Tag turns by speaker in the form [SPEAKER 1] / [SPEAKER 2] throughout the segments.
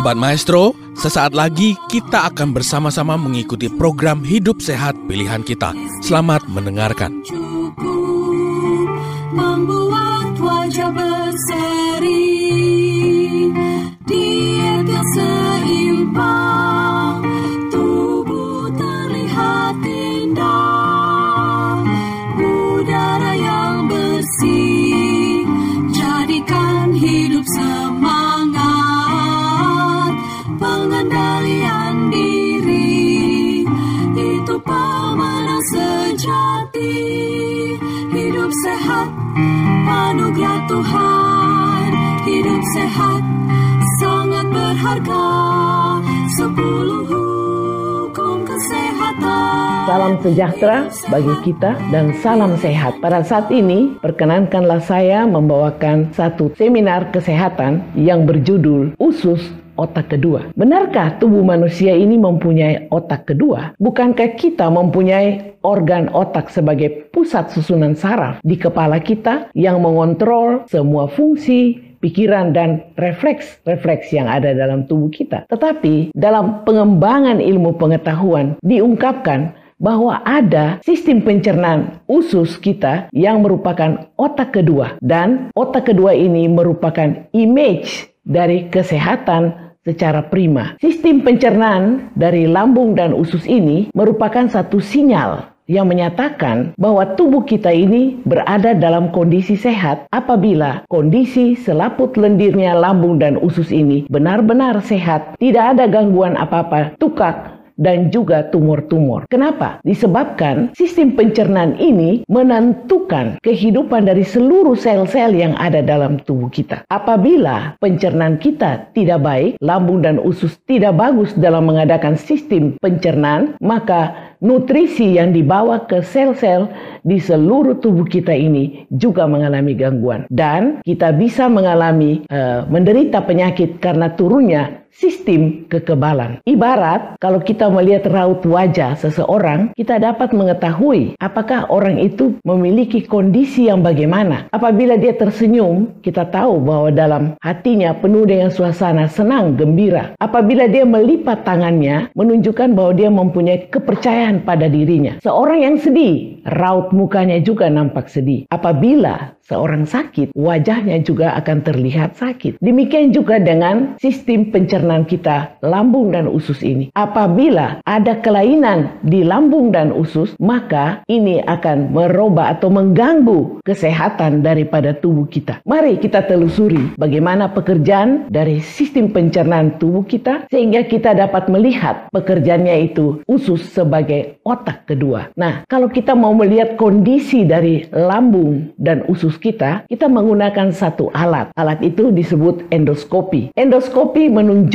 [SPEAKER 1] Sobat Maestro, sesaat lagi kita akan bersama-sama mengikuti program Hidup Sehat Pilihan Kita. Selamat mendengarkan.
[SPEAKER 2] membuat wajah berseri seimbang tubuh terlihat indah anugerah Tuhan hidup sehat sangat berharga sepuluh hukum kesehatan
[SPEAKER 3] Salam sejahtera bagi kita dan salam sehat. Pada saat ini, perkenankanlah saya membawakan satu seminar kesehatan yang berjudul Usus otak kedua. Benarkah tubuh manusia ini mempunyai otak kedua? Bukankah kita mempunyai organ otak sebagai pusat susunan saraf di kepala kita yang mengontrol semua fungsi, pikiran dan refleks-refleks yang ada dalam tubuh kita. Tetapi dalam pengembangan ilmu pengetahuan diungkapkan bahwa ada sistem pencernaan usus kita yang merupakan otak kedua dan otak kedua ini merupakan image dari kesehatan secara prima. Sistem pencernaan dari lambung dan usus ini merupakan satu sinyal yang menyatakan bahwa tubuh kita ini berada dalam kondisi sehat apabila kondisi selaput lendirnya lambung dan usus ini benar-benar sehat, tidak ada gangguan apa-apa, tukak, dan juga tumor-tumor. Kenapa? Disebabkan sistem pencernaan ini menentukan kehidupan dari seluruh sel-sel yang ada dalam tubuh kita. Apabila pencernaan kita tidak baik, lambung dan usus tidak bagus dalam mengadakan sistem pencernaan, maka nutrisi yang dibawa ke sel-sel di seluruh tubuh kita ini juga mengalami gangguan dan kita bisa mengalami uh, menderita penyakit karena turunnya sistem kekebalan. Ibarat kalau kita melihat raut wajah seseorang, kita dapat mengetahui apakah orang itu memiliki kondisi yang bagaimana. Apabila dia tersenyum, kita tahu bahwa dalam hatinya penuh dengan suasana senang, gembira. Apabila dia melipat tangannya, menunjukkan bahwa dia mempunyai kepercayaan pada dirinya. Seorang yang sedih, raut mukanya juga nampak sedih. Apabila seorang sakit, wajahnya juga akan terlihat sakit. Demikian juga dengan sistem pencernaan kita, lambung dan usus ini. Apabila ada kelainan di lambung dan usus, maka ini akan merubah atau mengganggu kesehatan daripada tubuh kita. Mari kita telusuri bagaimana pekerjaan dari sistem pencernaan tubuh kita sehingga kita dapat melihat pekerjaannya itu usus sebagai otak kedua. Nah, kalau kita mau melihat kondisi dari lambung dan usus kita, kita menggunakan satu alat. Alat itu disebut endoskopi. Endoskopi menunjukkan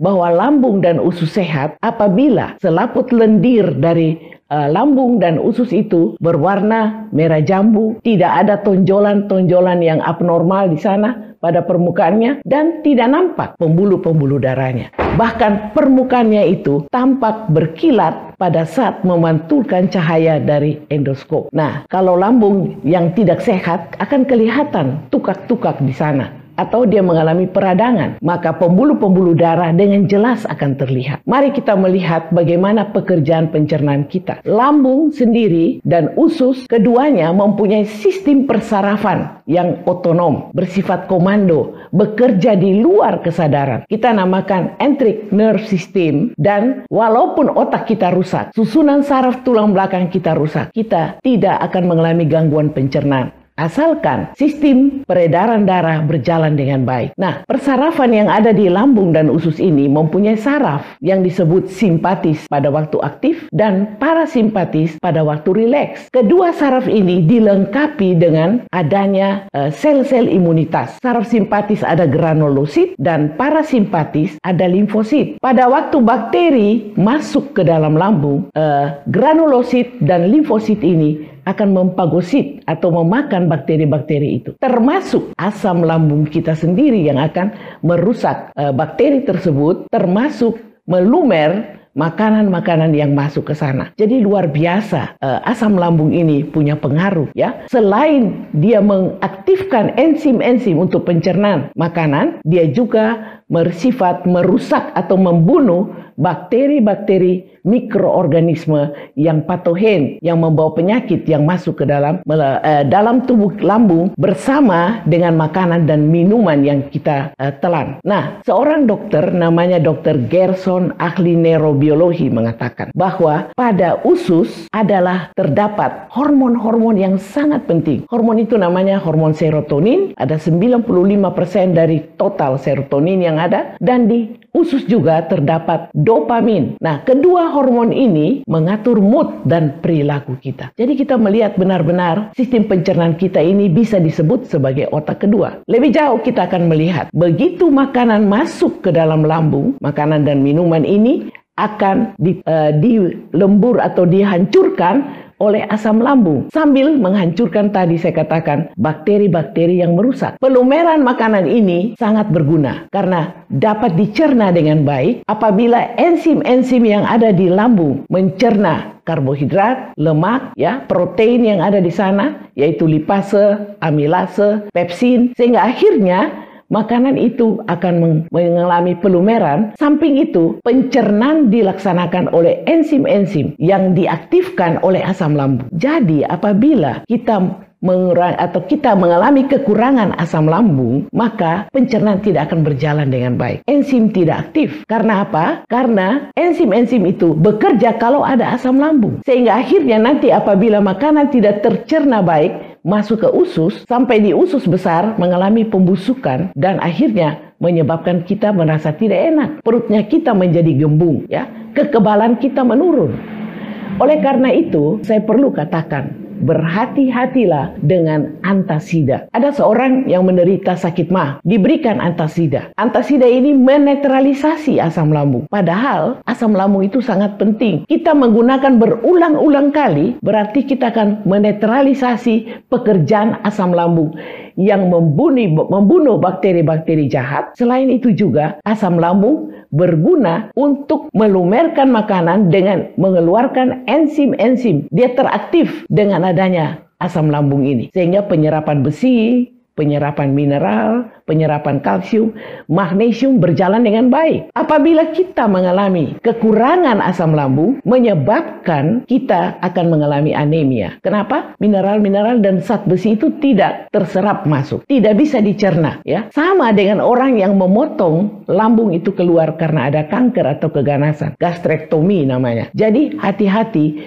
[SPEAKER 3] bahwa lambung dan usus sehat apabila selaput lendir dari uh, lambung dan usus itu berwarna merah jambu, tidak ada tonjolan-tonjolan yang abnormal di sana pada permukaannya dan tidak nampak pembuluh-pembuluh darahnya. Bahkan permukaannya itu tampak berkilat pada saat memantulkan cahaya dari endoskop. Nah, kalau lambung yang tidak sehat akan kelihatan tukak-tukak di sana atau dia mengalami peradangan, maka pembuluh-pembuluh darah dengan jelas akan terlihat. Mari kita melihat bagaimana pekerjaan pencernaan kita. Lambung sendiri dan usus keduanya mempunyai sistem persarafan yang otonom, bersifat komando, bekerja di luar kesadaran. Kita namakan enteric nerve system dan walaupun otak kita rusak, susunan saraf tulang belakang kita rusak, kita tidak akan mengalami gangguan pencernaan asalkan sistem peredaran darah berjalan dengan baik. Nah, persarafan yang ada di lambung dan usus ini mempunyai saraf yang disebut simpatis pada waktu aktif dan parasimpatis pada waktu rileks. Kedua saraf ini dilengkapi dengan adanya uh, sel-sel imunitas. Saraf simpatis ada granulosit dan parasimpatis ada limfosit. Pada waktu bakteri masuk ke dalam lambung, uh, granulosit dan limfosit ini akan mempagosit atau memakan bakteri-bakteri itu. Termasuk asam lambung kita sendiri yang akan merusak uh, bakteri tersebut, termasuk melumer makanan-makanan yang masuk ke sana. Jadi luar biasa uh, asam lambung ini punya pengaruh ya. Selain dia mengaktifkan enzim-enzim untuk pencernaan makanan, dia juga bersifat merusak atau membunuh bakteri-bakteri mikroorganisme yang patogen yang membawa penyakit yang masuk ke dalam uh, dalam tubuh lambung bersama dengan makanan dan minuman yang kita uh, telan. Nah, seorang dokter namanya Dr. Gerson ahli neurobiologi mengatakan bahwa pada usus adalah terdapat hormon-hormon yang sangat penting. Hormon itu namanya hormon serotonin, ada 95% dari total serotonin yang ada dan di usus juga terdapat dopamin. Nah, kedua hormon ini mengatur mood dan perilaku kita. Jadi kita melihat benar-benar sistem pencernaan kita ini bisa disebut sebagai otak kedua. Lebih jauh kita akan melihat begitu makanan masuk ke dalam lambung, makanan dan minuman ini akan di, uh, dilembur atau dihancurkan oleh asam lambung sambil menghancurkan tadi saya katakan bakteri-bakteri yang merusak. Pelumeran makanan ini sangat berguna karena dapat dicerna dengan baik apabila enzim-enzim yang ada di lambung mencerna karbohidrat, lemak, ya, protein yang ada di sana yaitu lipase, amilase, pepsin sehingga akhirnya makanan itu akan mengalami pelumeran. Samping itu, pencernaan dilaksanakan oleh enzim-enzim yang diaktifkan oleh asam lambung. Jadi, apabila kita mengurang atau kita mengalami kekurangan asam lambung, maka pencernaan tidak akan berjalan dengan baik. Enzim tidak aktif. Karena apa? Karena enzim-enzim itu bekerja kalau ada asam lambung. Sehingga akhirnya nanti apabila makanan tidak tercerna baik, masuk ke usus, sampai di usus besar mengalami pembusukan dan akhirnya menyebabkan kita merasa tidak enak. Perutnya kita menjadi gembung, ya. Kekebalan kita menurun. Oleh karena itu, saya perlu katakan, berhati-hatilah dengan antasida. Ada seorang yang menderita sakit mah, diberikan antasida. Antasida ini menetralisasi asam lambung. Padahal asam lambung itu sangat penting. Kita menggunakan berulang-ulang kali, berarti kita akan menetralisasi pekerjaan asam lambung yang membunuh membunuh bakteri-bakteri jahat. Selain itu juga asam lambung berguna untuk melumerkan makanan dengan mengeluarkan enzim-enzim. Dia teraktif dengan adanya asam lambung ini sehingga penyerapan besi, penyerapan mineral, penyerapan kalsium, magnesium berjalan dengan baik. Apabila kita mengalami kekurangan asam lambung, menyebabkan kita akan mengalami anemia. Kenapa? Mineral-mineral dan zat besi itu tidak terserap masuk, tidak bisa dicerna. Ya, sama dengan orang yang memotong lambung itu keluar karena ada kanker atau keganasan, gastrektomi namanya. Jadi hati-hati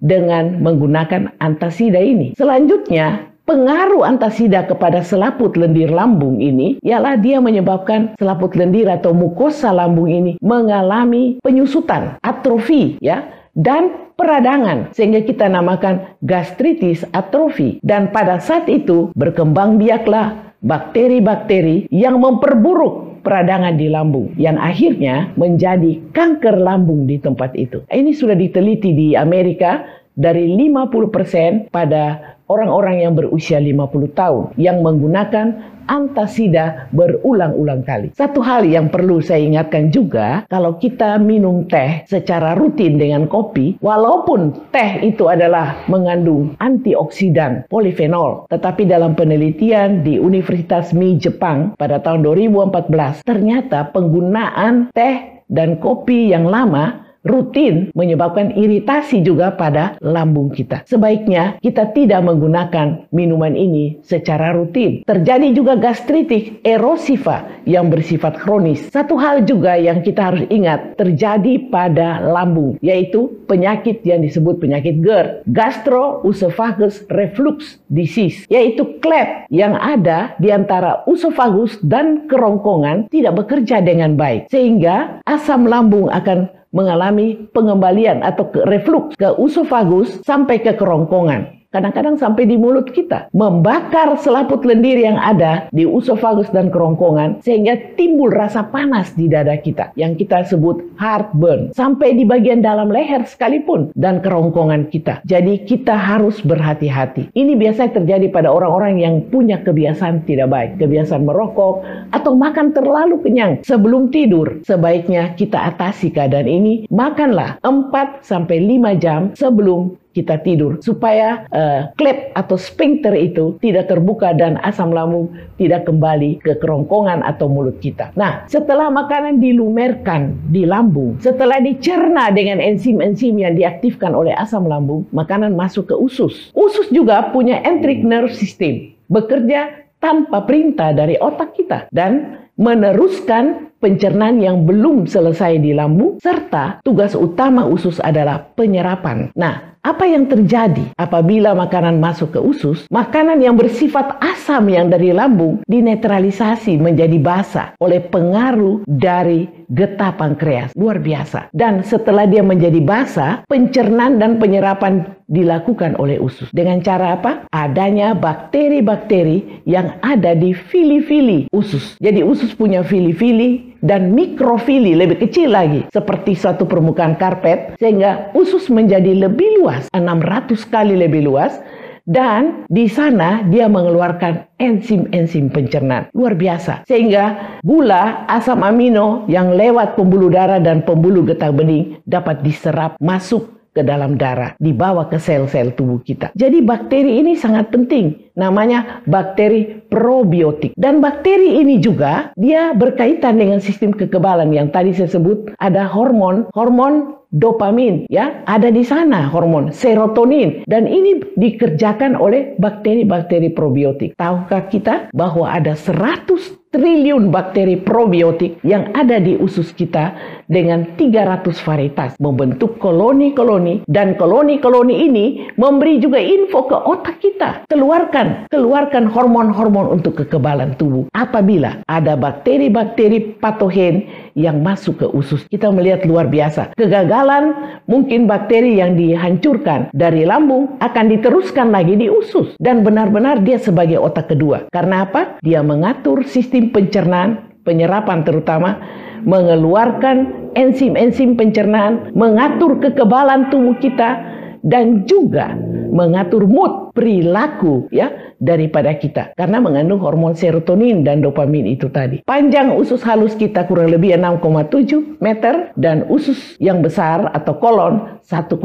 [SPEAKER 3] dengan menggunakan antasida ini. Selanjutnya, pengaruh antasida kepada selaput lendir lambung ini ialah dia menyebabkan selaput lendir atau mukosa lambung ini mengalami penyusutan, atrofi ya dan peradangan sehingga kita namakan gastritis atrofi dan pada saat itu berkembang biaklah bakteri-bakteri yang memperburuk peradangan di lambung yang akhirnya menjadi kanker lambung di tempat itu. Ini sudah diteliti di Amerika dari 50% pada orang-orang yang berusia 50 tahun yang menggunakan antasida berulang-ulang kali. Satu hal yang perlu saya ingatkan juga, kalau kita minum teh secara rutin dengan kopi, walaupun teh itu adalah mengandung antioksidan polifenol, tetapi dalam penelitian di Universitas Mi Jepang pada tahun 2014, ternyata penggunaan teh dan kopi yang lama rutin menyebabkan iritasi juga pada lambung kita. Sebaiknya kita tidak menggunakan minuman ini secara rutin. Terjadi juga gastritis erosiva yang bersifat kronis. Satu hal juga yang kita harus ingat terjadi pada lambung yaitu penyakit yang disebut penyakit GERD, gastroesophagus reflux disease, yaitu klep yang ada di antara esophagus dan kerongkongan tidak bekerja dengan baik sehingga asam lambung akan mengalami pengembalian atau reflux ke usofagus sampai ke kerongkongan. Kadang-kadang sampai di mulut kita, membakar selaput lendir yang ada di usofagus dan kerongkongan sehingga timbul rasa panas di dada kita yang kita sebut heartburn sampai di bagian dalam leher sekalipun dan kerongkongan kita. Jadi kita harus berhati-hati. Ini biasa terjadi pada orang-orang yang punya kebiasaan tidak baik, kebiasaan merokok atau makan terlalu kenyang sebelum tidur. Sebaiknya kita atasi keadaan ini, makanlah 4 sampai 5 jam sebelum kita tidur supaya uh, klep atau sphincter itu tidak terbuka dan asam lambung tidak kembali ke kerongkongan atau mulut kita. Nah, setelah makanan dilumerkan di lambung, setelah dicerna dengan enzim-enzim yang diaktifkan oleh asam lambung, makanan masuk ke usus. Usus juga punya enteric nerve system, bekerja tanpa perintah dari otak kita dan meneruskan pencernaan yang belum selesai di lambung serta tugas utama usus adalah penyerapan. Nah, apa yang terjadi apabila makanan masuk ke usus? Makanan yang bersifat asam yang dari lambung dinetralisasi menjadi basa oleh pengaruh dari getah pankreas. Luar biasa. Dan setelah dia menjadi basa, pencernaan dan penyerapan dilakukan oleh usus. Dengan cara apa? Adanya bakteri-bakteri yang ada di fili-fili usus. Jadi usus punya fili-fili dan mikrofili lebih kecil lagi seperti suatu permukaan karpet sehingga usus menjadi lebih luas 600 kali lebih luas dan di sana dia mengeluarkan enzim-enzim pencernaan. Luar biasa. Sehingga gula asam amino yang lewat pembuluh darah dan pembuluh getah bening dapat diserap masuk ke dalam darah, dibawa ke sel-sel tubuh kita. Jadi bakteri ini sangat penting. Namanya bakteri probiotik. Dan bakteri ini juga dia berkaitan dengan sistem kekebalan yang tadi saya sebut ada hormon, hormon dopamin ya ada di sana hormon serotonin dan ini dikerjakan oleh bakteri-bakteri probiotik. Tahukah kita bahwa ada 100 triliun bakteri probiotik yang ada di usus kita dengan 300 varietas membentuk koloni-koloni dan koloni-koloni ini memberi juga info ke otak kita. Keluarkan, keluarkan hormon-hormon untuk kekebalan tubuh. Apabila ada bakteri-bakteri patogen yang masuk ke usus, kita melihat luar biasa. Kegagalan mungkin bakteri yang dihancurkan dari lambung akan diteruskan lagi di usus dan benar-benar dia sebagai otak kedua. Karena apa? Dia mengatur sistem pencernaan, penyerapan terutama, mengeluarkan enzim-enzim pencernaan, mengatur kekebalan tubuh kita, dan juga mengatur mood perilaku ya daripada kita karena mengandung hormon serotonin dan dopamin itu tadi. Panjang usus halus kita kurang lebih 6,7 meter dan usus yang besar atau kolon 1,8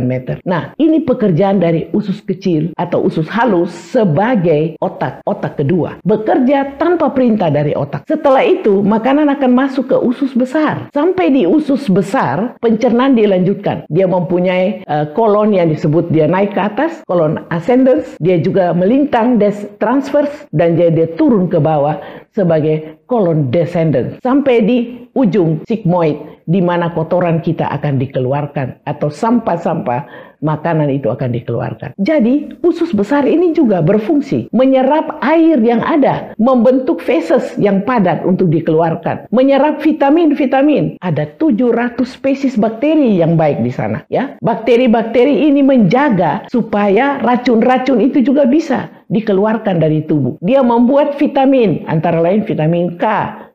[SPEAKER 3] meter. Nah, ini pekerjaan dari usus kecil atau usus halus sebagai otak, otak kedua. Bekerja tanpa perintah dari otak. Setelah itu, makanan akan masuk ke usus besar. Sampai di usus besar, pencernaan dilanjutkan. Dia mempunyai uh, kolon yang disebut dia naik ke atas, kolon ascendens, dia juga melintang des transverse dan jadi turun ke bawah sebagai kolon descendant sampai di ujung sigmoid di mana kotoran kita akan dikeluarkan atau sampah-sampah makanan itu akan dikeluarkan. Jadi, usus besar ini juga berfungsi menyerap air yang ada, membentuk feses yang padat untuk dikeluarkan, menyerap vitamin-vitamin. Ada 700 spesies bakteri yang baik di sana, ya. Bakteri-bakteri ini menjaga supaya racun-racun itu juga bisa dikeluarkan dari tubuh. Dia membuat vitamin, antara lain vitamin K,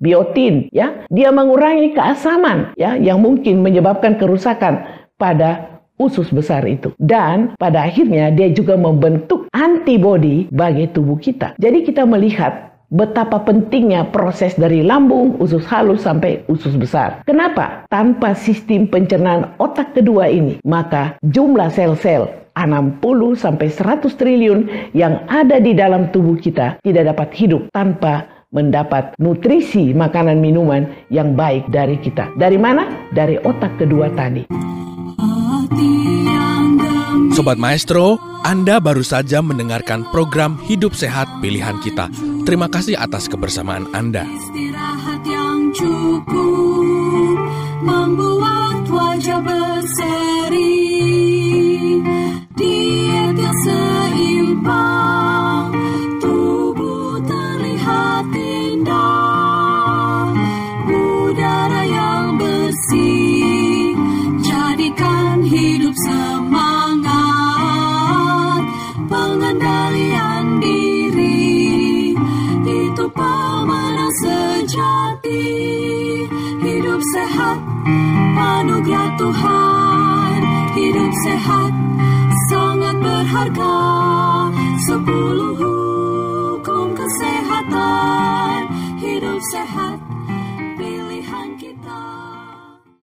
[SPEAKER 3] biotin, ya. Dia mengurangi keasaman, ya, yang mungkin menyebabkan kerusakan pada usus besar itu. Dan pada akhirnya dia juga membentuk antibodi bagi tubuh kita. Jadi kita melihat betapa pentingnya proses dari lambung, usus halus sampai usus besar. Kenapa? Tanpa sistem pencernaan otak kedua ini, maka jumlah sel-sel 60 sampai 100 triliun yang ada di dalam tubuh kita tidak dapat hidup tanpa mendapat nutrisi makanan minuman yang baik dari kita. Dari mana? Dari otak kedua tadi.
[SPEAKER 1] Sobat Maestro, Anda baru saja mendengarkan program Hidup Sehat Pilihan Kita. Terima kasih atas kebersamaan Anda.
[SPEAKER 2] Istirahat yang cukup membuat wajah berseri. Sehat sangat berharga. Sepuluh